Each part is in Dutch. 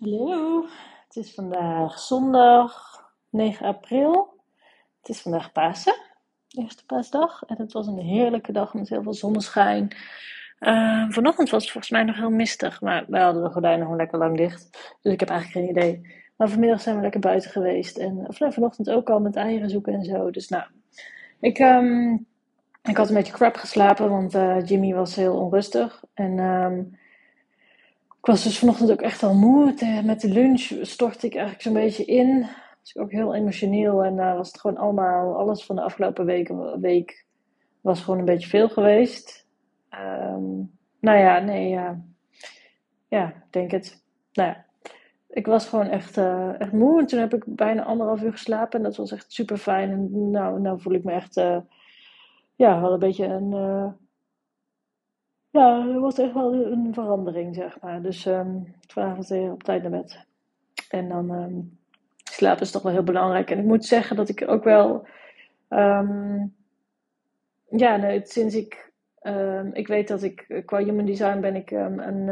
Hallo, het is vandaag zondag 9 april. Het is vandaag Pasen, eerste paasdag. En het was een heerlijke dag met heel veel zonneschijn. Uh, vanochtend was het volgens mij nog heel mistig, maar we hadden de gordijnen gewoon lekker lang dicht. Dus ik heb eigenlijk geen idee. Maar vanmiddag zijn we lekker buiten geweest. En of, nou, vanochtend ook al met eieren zoeken en zo. Dus nou, ik, um, ik had een beetje crap geslapen, want uh, Jimmy was heel onrustig. En... Um, ik was dus vanochtend ook echt al moe. Met de lunch stortte ik eigenlijk zo'n beetje in. Was ik ook heel emotioneel. En uh, was het gewoon allemaal, alles van de afgelopen week, week was gewoon een beetje veel geweest. Um, nou ja, nee, ja. Ja, ik denk het. Nou ja, ik was gewoon echt, uh, echt moe. En toen heb ik bijna anderhalf uur geslapen. En dat was echt super fijn. En nou, nou voel ik me echt, ja, wel een beetje een ja, er was echt wel een verandering, zeg maar. Dus um, vanavond weer op tijd naar bed. En dan um, slapen is toch wel heel belangrijk. En ik moet zeggen dat ik ook wel... Um, ja, sinds ik... ik weet dat ik qua human design ben ik een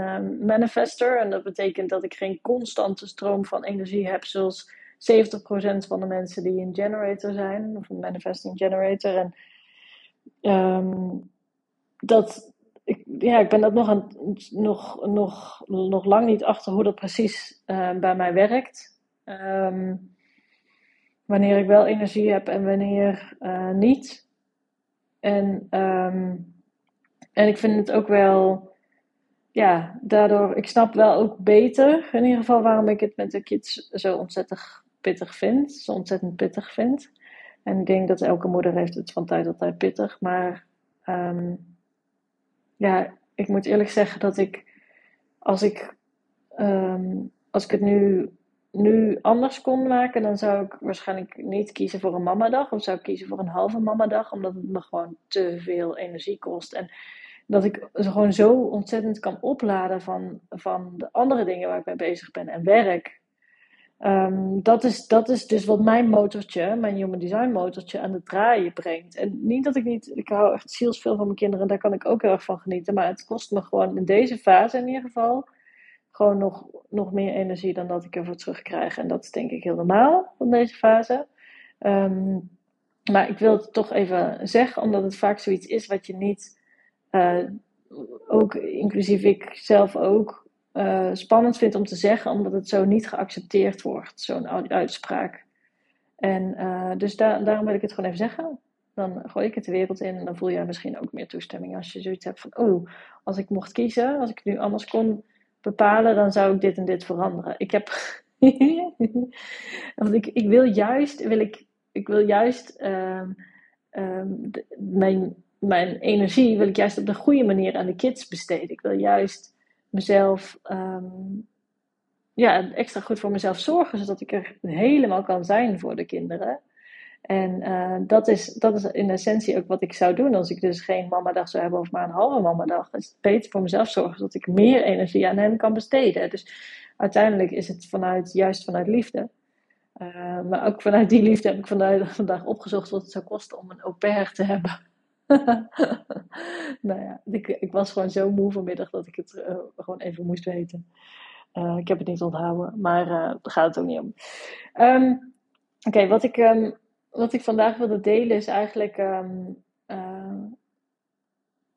manifester. En dat betekent dat ik geen constante stroom van energie heb zoals 70% van de mensen die een generator zijn. Of een manifesting generator. En dat ik, ja, ik ben dat nog, nog, nog, nog lang niet achter hoe dat precies uh, bij mij werkt. Um, wanneer ik wel energie heb en wanneer uh, niet. En, um, en ik vind het ook wel, ja, daardoor, ik snap wel ook beter, in ieder geval waarom ik het met de kids zo ontzettend pittig vind. Zo ontzettend pittig vind. En ik denk dat elke moeder heeft het van tijd tot tijd pittig, maar um, ja, ik moet eerlijk zeggen dat ik, als ik, um, als ik het nu, nu anders kon maken, dan zou ik waarschijnlijk niet kiezen voor een mamadag. Of zou ik kiezen voor een halve mamadag, omdat het me gewoon te veel energie kost. En dat ik gewoon zo ontzettend kan opladen van, van de andere dingen waar ik mee bezig ben en werk. Um, dat, is, dat is dus wat mijn motortje, mijn human design motortje, aan het draaien brengt. En niet dat ik niet, ik hou echt zielsveel van mijn kinderen, daar kan ik ook heel erg van genieten. Maar het kost me gewoon in deze fase in ieder geval gewoon nog, nog meer energie dan dat ik ervoor terugkrijg. En dat is denk ik heel normaal van deze fase. Um, maar ik wil het toch even zeggen, omdat het vaak zoiets is wat je niet, uh, ook inclusief ik zelf ook, uh, spannend vind om te zeggen, omdat het zo niet geaccepteerd wordt, zo'n uitspraak. En uh, dus daar, daarom wil ik het gewoon even zeggen. Dan gooi ik het de wereld in en dan voel je misschien ook meer toestemming. Als je zoiets hebt van, oh, als ik mocht kiezen, als ik nu anders kon bepalen, dan zou ik dit en dit veranderen. Ik heb, want ik, ik wil juist, wil ik, ik wil juist um, de, mijn, mijn energie wil ik juist op de goede manier aan de kids besteden. Ik wil juist mezelf um, ja, extra goed voor mezelf zorgen, zodat ik er helemaal kan zijn voor de kinderen. En uh, dat, is, dat is in essentie ook wat ik zou doen als ik dus geen mamadag zou hebben of maar een halve mamadag. is beter voor mezelf zorgen, zodat ik meer energie aan hen kan besteden. Dus uiteindelijk is het vanuit, juist vanuit liefde. Uh, maar ook vanuit die liefde heb ik vandaag, vandaag opgezocht wat het zou kosten om een au pair te hebben. nou ja, ik, ik, was gewoon zo moe vanmiddag dat ik het uh, gewoon even moest weten. Uh, ik heb het niet onthouden, maar uh, daar gaat het ook niet om. Um, Oké, wat, ik, um, wat ik vandaag wilde delen is eigenlijk. Um,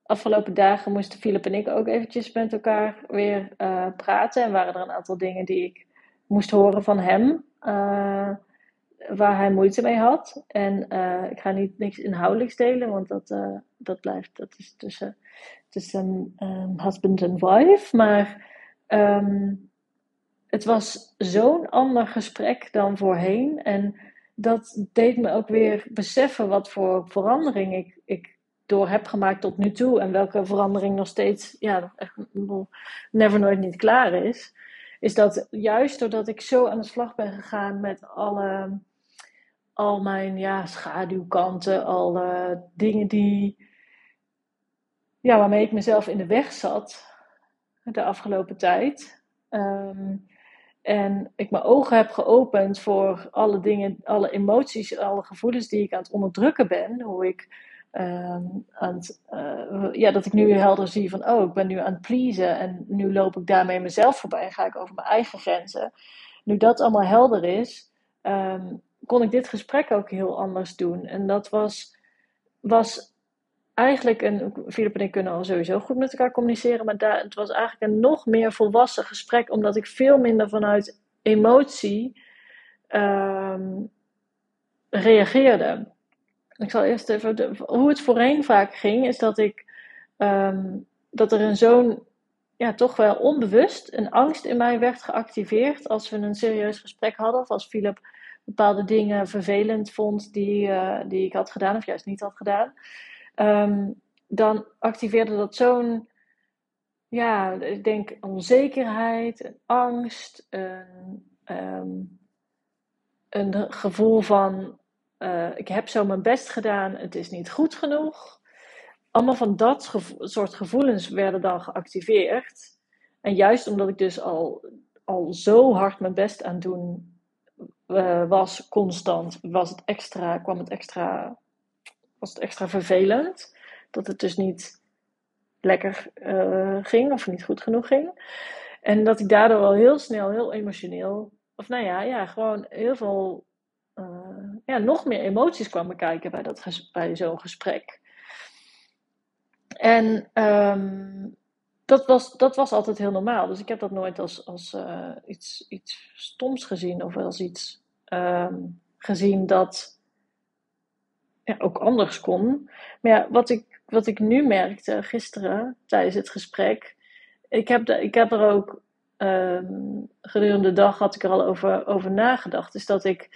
afgelopen dagen moesten Philip en ik ook eventjes met elkaar weer praten. En waren er een aantal dingen die ik moest horen van hem waar hij moeite mee had. En uh, ik ga niet niks inhoudelijks delen, want dat, uh, dat blijft, dat is tussen, tussen um, husband en wife. Maar um, het was zo'n ander gesprek dan voorheen. En dat deed me ook weer beseffen wat voor verandering ik, ik door heb gemaakt tot nu toe. En welke verandering nog steeds, ja, echt never nooit niet klaar is. Is dat juist doordat ik zo aan de slag ben gegaan met alle al mijn ja, schaduwkanten, alle dingen die, ja, waarmee ik mezelf in de weg zat de afgelopen tijd. Um, en ik mijn ogen heb geopend voor alle dingen, alle emoties, alle gevoelens die ik aan het onderdrukken ben. Hoe ik Ehm, aan uh, ja, dat ik nu helder zie van, oh, ik ben nu aan het pleasen en nu loop ik daarmee mezelf voorbij en ga ik over mijn eigen grenzen. Nu dat allemaal helder is, ehm, kon ik dit gesprek ook heel anders doen. En dat was, was eigenlijk een. Filip en ik kunnen al sowieso goed met elkaar communiceren, maar daar, het was eigenlijk een nog meer volwassen gesprek, omdat ik veel minder vanuit emotie um, reageerde. Ik zal eerst even. Hoe het voorheen vaak ging, is dat ik. Um, dat er een zo'n. Ja, toch wel onbewust een angst in mij werd geactiveerd als we een serieus gesprek hadden. Of als Philip bepaalde dingen vervelend vond die, uh, die ik had gedaan of juist niet had gedaan. Um, dan activeerde dat zo'n, ja, ik denk onzekerheid, een angst, een, um, een gevoel van uh, ik heb zo mijn best gedaan, het is niet goed genoeg. Allemaal van dat soort gevoelens werden dan geactiveerd. En juist omdat ik dus al, al zo hard mijn best aan doen uh, was, constant, was het extra, kwam het extra, was het extra vervelend. Dat het dus niet lekker uh, ging of niet goed genoeg ging. En dat ik daardoor al heel snel, heel emotioneel, of nou ja, ja gewoon heel veel uh, ja, nog meer emoties kwamen kijken bij, dat, bij zo'n gesprek. En um, dat, was, dat was altijd heel normaal. Dus ik heb dat nooit als, als uh, iets, iets stoms gezien of als iets um, gezien dat ja, ook anders kon. Maar ja, wat ik, wat ik nu merkte gisteren tijdens het gesprek. Ik heb, ik heb er ook um, gedurende de dag had ik er al over, over nagedacht. Is dat ik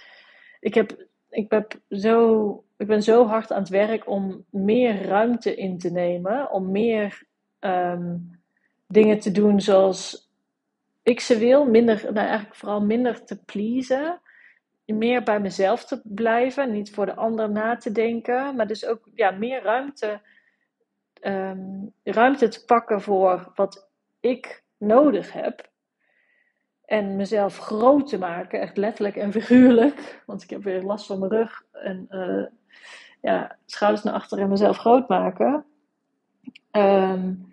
ik, heb, ik, heb zo, ik ben zo hard aan het werk om meer ruimte in te nemen. Om meer um, dingen te doen zoals ik ze wil. Minder, nou eigenlijk vooral minder te pleasen. Meer bij mezelf te blijven. Niet voor de ander na te denken. Maar dus ook ja, meer ruimte, um, ruimte te pakken voor wat ik nodig heb. En mezelf groot te maken, echt letterlijk en figuurlijk. Want ik heb weer last van mijn rug. En uh, ja, schouders naar achter en mezelf groot maken. Um,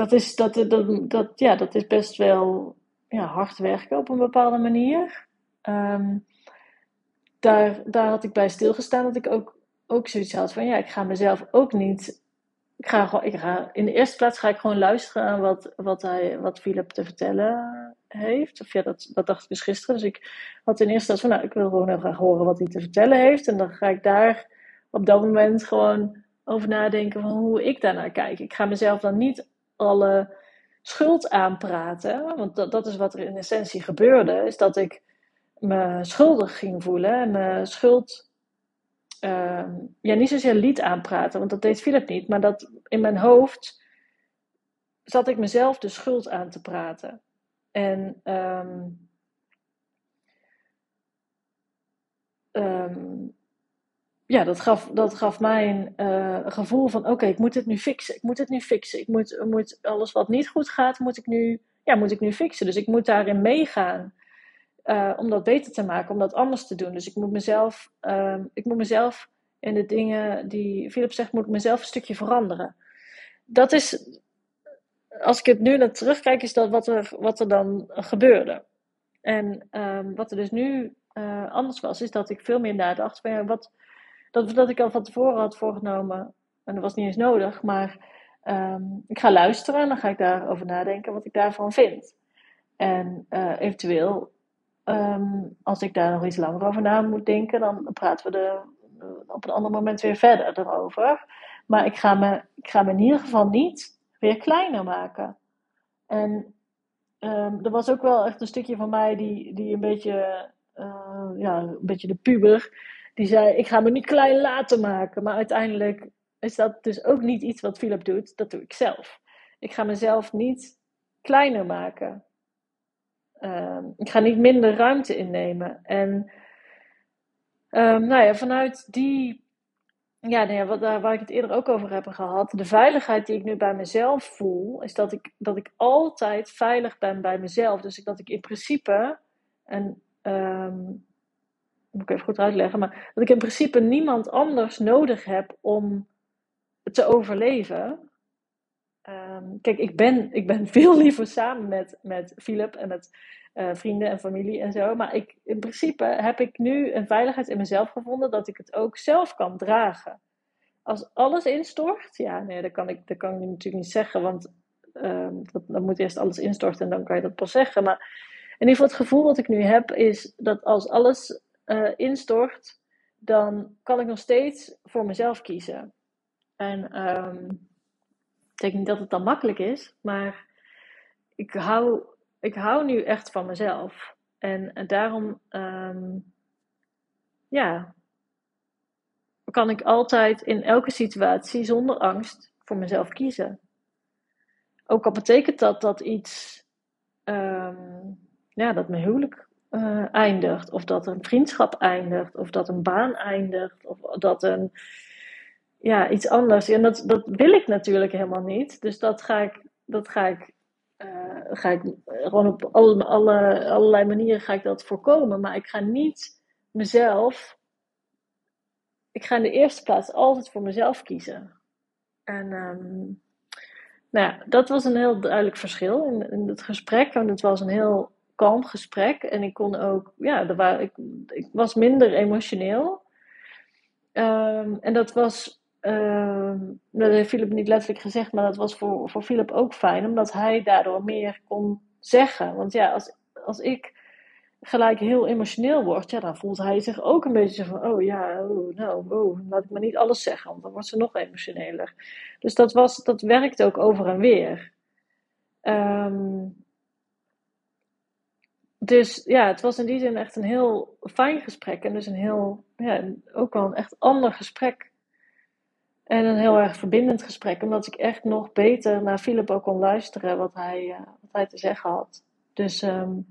dat, is, dat, dat, dat, ja, dat is best wel ja, hard werken op een bepaalde manier. Um, daar, daar had ik bij stilgestaan dat ik ook, ook zoiets had van ja, ik ga mezelf ook niet ik ga, gewoon, ik ga, in de eerste plaats ga ik gewoon luisteren aan wat, wat, hij, wat Philip te vertellen heeft. Of ja, dat, dat dacht ik dus gisteren. Dus ik had in eerste instantie van, nou, ik wil gewoon heel graag horen wat hij te vertellen heeft. En dan ga ik daar op dat moment gewoon over nadenken van hoe ik daarnaar kijk. Ik ga mezelf dan niet alle schuld aanpraten. Want dat, dat is wat er in essentie gebeurde. Is dat ik me schuldig ging voelen. En me schuld uh, ja, niet zozeer lied aanpraten, want dat deed Philip niet, maar dat in mijn hoofd zat ik mezelf de schuld aan te praten. En um, ja, dat gaf, dat gaf mij een uh, gevoel van: oké, ik moet het nu fixen. Ik moet het nu fixen. Ik moet, moet alles wat niet goed gaat, moet ik nu, ja, moet ik nu fixen. Dus ik moet daarin meegaan. Uh, om dat beter te maken, om dat anders te doen. Dus ik moet mezelf, uh, ik moet mezelf in de dingen die Philip zegt, moet ik mezelf een stukje veranderen. Dat is, als ik het nu naar terugkijk, is dat wat er, wat er dan gebeurde. En um, wat er dus nu uh, anders was, is dat ik veel meer nadacht van ja, wat, dat, dat ik al van tevoren had voorgenomen. En dat was niet eens nodig, maar um, ik ga luisteren en dan ga ik daarover nadenken wat ik daarvan vind. En uh, eventueel Um, als ik daar nog iets langer over na moet denken, dan praten we er op een ander moment weer verder erover. Maar ik ga me, ik ga me in ieder geval niet weer kleiner maken. En um, er was ook wel echt een stukje van mij die, die een beetje, uh, ja, een beetje de puber, die zei: Ik ga me niet klein laten maken. Maar uiteindelijk is dat dus ook niet iets wat Philip doet, dat doe ik zelf. Ik ga mezelf niet kleiner maken. Uh, ik ga niet minder ruimte innemen. En um, nou ja, vanuit die, ja, nou waar ik het eerder ook over heb gehad, de veiligheid die ik nu bij mezelf voel, is dat ik, dat ik altijd veilig ben bij mezelf. Dus dat ik in principe een, um, moet ik even goed uitleggen, maar dat ik in principe niemand anders nodig heb om te overleven. Ehm, kijk, ik ben, ik ben veel liever samen met, met Philip en met uh, vrienden en familie en zo. Maar ik, in principe heb ik nu een veiligheid in mezelf gevonden dat ik het ook zelf kan dragen. Als alles instort, ja, nee, dat kan ik, dat kan ik natuurlijk niet zeggen, want uh, dat, dan moet eerst alles instorten en dan kan je dat pas zeggen. Maar in ieder geval het gevoel wat ik nu heb is dat als alles uh, instort, dan kan ik nog steeds voor mezelf kiezen. En um, ik denk niet dat het dan makkelijk is, maar ik hou, ik hou nu echt van mezelf. En, daarom, um, ja, kan ik altijd in elke situatie zonder angst voor mezelf kiezen. Ook al betekent dat dat iets, um, ja, dat mijn huwelijk uh, eindigt, of dat een vriendschap eindigt, of dat een baan eindigt, of dat een, ja, iets anders. En dat, dat wil ik natuurlijk helemaal niet. Dus dat ga ik, dat ga ik, uh, ga ik gewoon op alle, alle, allerlei manieren ga ik dat voorkomen. Maar ik ga niet mezelf, ik ga in de eerste plaats altijd voor mezelf kiezen. En um, nou ja, dat was een heel duidelijk verschil in, in het gesprek. Want het was een heel kalm gesprek. En ik kon ook, ja, er waren, ik, ik was minder emotioneel. Um, en dat was, um, dat heeft Philip niet letterlijk gezegd, maar dat was voor, voor Philip ook fijn, omdat hij daardoor meer kon zeggen. Want ja, als, als ik gelijk heel emotioneel word, ja, dan voelt hij zich ook een beetje van, oh ja, oh, nou, oh, laat ik maar niet alles zeggen, want dan wordt ze nog emotioneler. Dus dat, was, dat werkt ook over en weer. Um, dus ja, het was in die zin echt een heel fijn gesprek. En dus een heel, ja, ook wel een echt ander gesprek. En een heel erg verbindend gesprek. Omdat ik echt nog beter naar Philip ook kon luisteren wat hij, uh, wat hij te zeggen had. Dus um,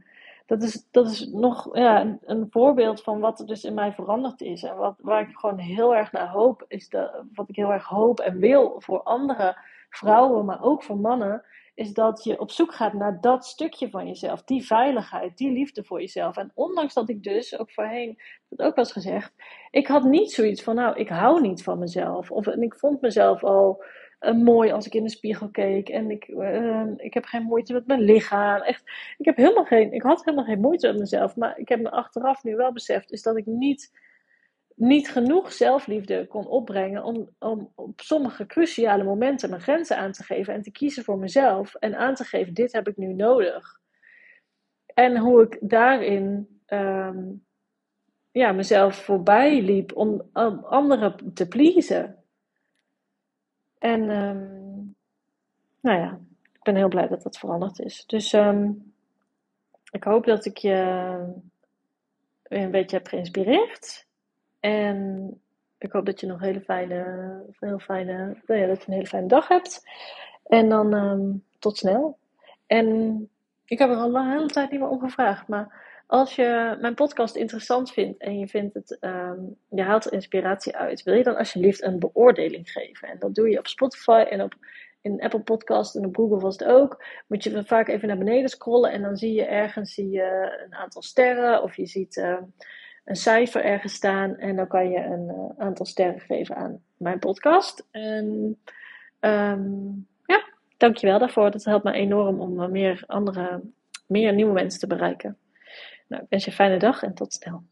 dat, is, dat is nog ja, een, een, voorbeeld van wat er dus in mij veranderd is. En wat, waar ik gewoon heel erg naar hoop, is de, wat ik heel erg hoop en wil voor andere vrouwen, maar ook voor mannen is dat je op zoek gaat naar dat stukje van jezelf, die veiligheid, die liefde voor jezelf. En ondanks dat ik dus, ook voorheen, dat ook was gezegd, ik had niet zoiets van, nou, ik hou niet van mezelf. Of en ik vond mezelf al uh, mooi als ik in de spiegel keek. En ik, uh, ik heb geen moeite met mijn lichaam. Echt, ik, heb helemaal geen, ik had helemaal geen moeite met mezelf. Maar ik heb me achteraf nu wel beseft, is dat ik niet niet genoeg zelfliefde kon opbrengen om, om op sommige cruciale momenten mijn grenzen aan te geven en te kiezen voor mezelf en aan te geven: dit heb ik nu nodig. En hoe ik daarin um, ja, mezelf voorbij liep om, om anderen te pleasen. En um, nou ja, ik ben heel blij dat dat veranderd is. Dus um, ik hoop dat ik je een beetje heb geïnspireerd. En ik hoop dat je nog hele fijne, heel fijne, nou ja, dat je een hele fijne dag hebt. En dan um, tot snel. En ik heb er al een hele tijd niet meer om gevraagd. Maar als je mijn podcast interessant vindt en je vindt het, um, je haalt er inspiratie uit, wil je dan alsjeblieft een beoordeling geven. En dat doe je op Spotify en op in Apple Podcast en op Google was het ook. Moet je vaak even naar beneden scrollen en dan zie je ergens zie je een aantal sterren of je ziet. Uh, een cijfer ergens staan en dan kan je een uh, aantal sterren geven aan mijn podcast. En um, ja, dankjewel daarvoor. Dat helpt me enorm om meer andere, meer nieuwe mensen te bereiken. Nou, ik wens je een fijne dag en tot snel.